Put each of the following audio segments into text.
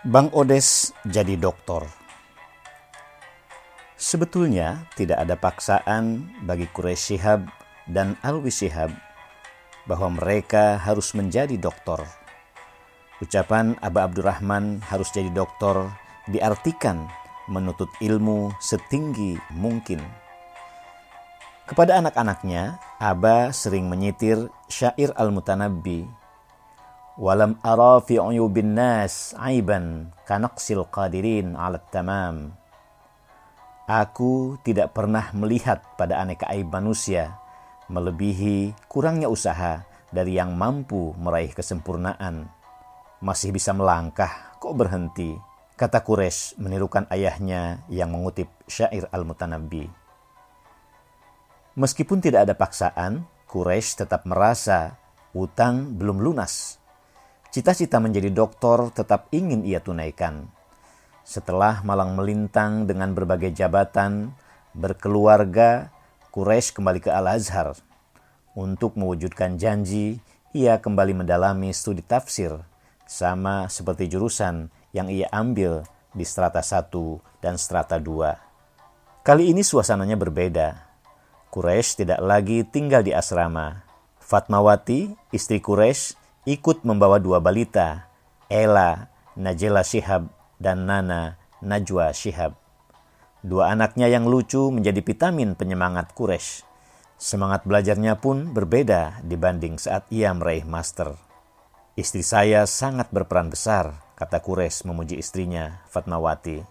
Bang Odes jadi doktor. Sebetulnya tidak ada paksaan bagi Quraisy Shihab dan Alwi Shihab bahwa mereka harus menjadi doktor. Ucapan Aba Abdurrahman harus jadi doktor diartikan menuntut ilmu setinggi mungkin. Kepada anak-anaknya, Aba sering menyitir syair Al-Mutanabbi Walam ara fi uyubin nas aiban kanaqsil qadirin ala tamam. Aku tidak pernah melihat pada aneka aib manusia melebihi kurangnya usaha dari yang mampu meraih kesempurnaan. Masih bisa melangkah, kok berhenti? Kata Quraisy menirukan ayahnya yang mengutip syair Al-Mutanabbi. Meskipun tidak ada paksaan, Quraisy tetap merasa utang belum lunas Cita-cita menjadi doktor tetap ingin ia tunaikan. Setelah malang melintang dengan berbagai jabatan, berkeluarga, Quraisy kembali ke Al-Azhar. Untuk mewujudkan janji, ia kembali mendalami studi tafsir, sama seperti jurusan yang ia ambil di strata 1 dan strata 2. Kali ini suasananya berbeda. Quraisy tidak lagi tinggal di asrama. Fatmawati, istri Quraisy, ikut membawa dua balita, Ella Najela Shihab dan Nana Najwa Shihab. Dua anaknya yang lucu menjadi vitamin penyemangat Quraisy. Semangat belajarnya pun berbeda dibanding saat ia meraih master. Istri saya sangat berperan besar, kata Quraisy memuji istrinya, Fatmawati.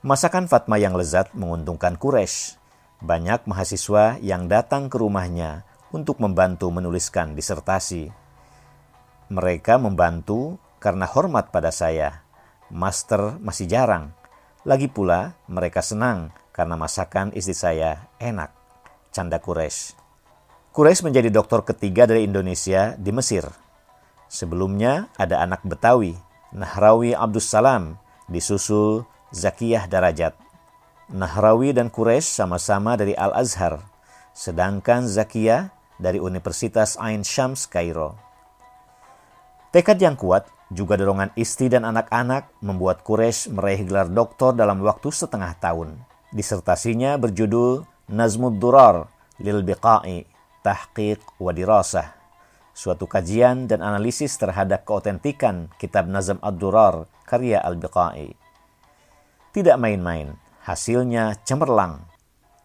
Masakan Fatma yang lezat menguntungkan Quraisy. Banyak mahasiswa yang datang ke rumahnya untuk membantu menuliskan disertasi. Mereka membantu karena hormat pada saya. Master masih jarang. Lagi pula mereka senang karena masakan istri saya enak. Canda Quraisy. Quraisy menjadi dokter ketiga dari Indonesia di Mesir. Sebelumnya ada anak Betawi, Nahrawi Abdus Salam, disusul Zakiyah Darajat. Nahrawi dan Quraisy sama-sama dari Al-Azhar, sedangkan Zakiyah dari Universitas Ain Shams Kairo. Tekad yang kuat, juga dorongan istri dan anak-anak membuat Quraisy meraih gelar doktor dalam waktu setengah tahun. Disertasinya berjudul Nazmud Durar lil Biqa'i, Tahqiq wa Dirasah. Suatu kajian dan analisis terhadap keotentikan kitab Nazm Ad-Durar karya Al-Biqa'i. Tidak main-main, hasilnya cemerlang.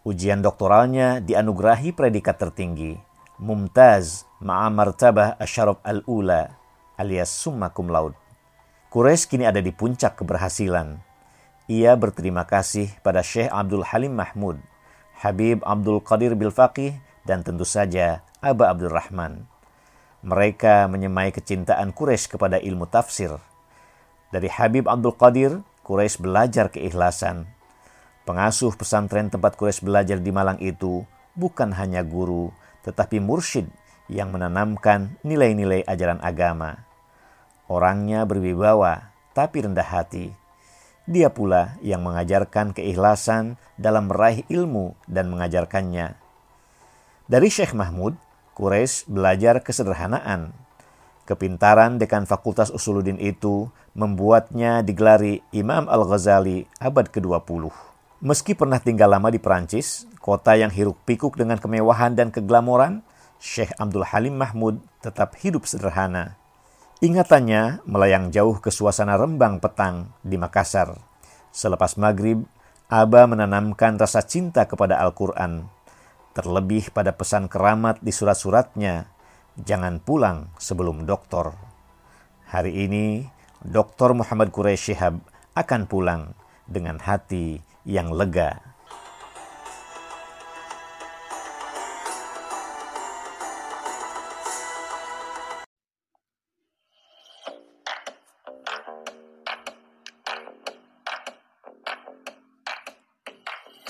Ujian doktoralnya dianugerahi predikat tertinggi, Mumtaz ma'a martabah asyarab al-ula alias summa cum laude. Quraisy kini ada di puncak keberhasilan. Ia berterima kasih pada Syekh Abdul Halim Mahmud, Habib Abdul Qadir Bilfaqih, dan tentu saja Aba Abdul Rahman. Mereka menyemai kecintaan Quraisy kepada ilmu tafsir. Dari Habib Abdul Qadir, Quraisy belajar keikhlasan. Pengasuh pesantren tempat Quraisy belajar di Malang itu bukan hanya guru, tetapi mursyid yang menanamkan nilai-nilai ajaran agama. Orangnya berwibawa, tapi rendah hati. Dia pula yang mengajarkan keikhlasan dalam meraih ilmu dan mengajarkannya. Dari Syekh Mahmud, Quraisy belajar kesederhanaan. Kepintaran dekan Fakultas Usuluddin itu membuatnya digelari Imam Al-Ghazali abad ke-20. Meski pernah tinggal lama di Perancis, kota yang hiruk pikuk dengan kemewahan dan keglamoran, Syekh Abdul Halim Mahmud tetap hidup sederhana. Ingatannya melayang jauh ke suasana rembang petang di Makassar. Selepas maghrib, Aba menanamkan rasa cinta kepada Al-Quran. Terlebih pada pesan keramat di surat-suratnya, jangan pulang sebelum doktor. Hari ini, Dr. Muhammad Quraisy Shihab akan pulang dengan hati yang lega.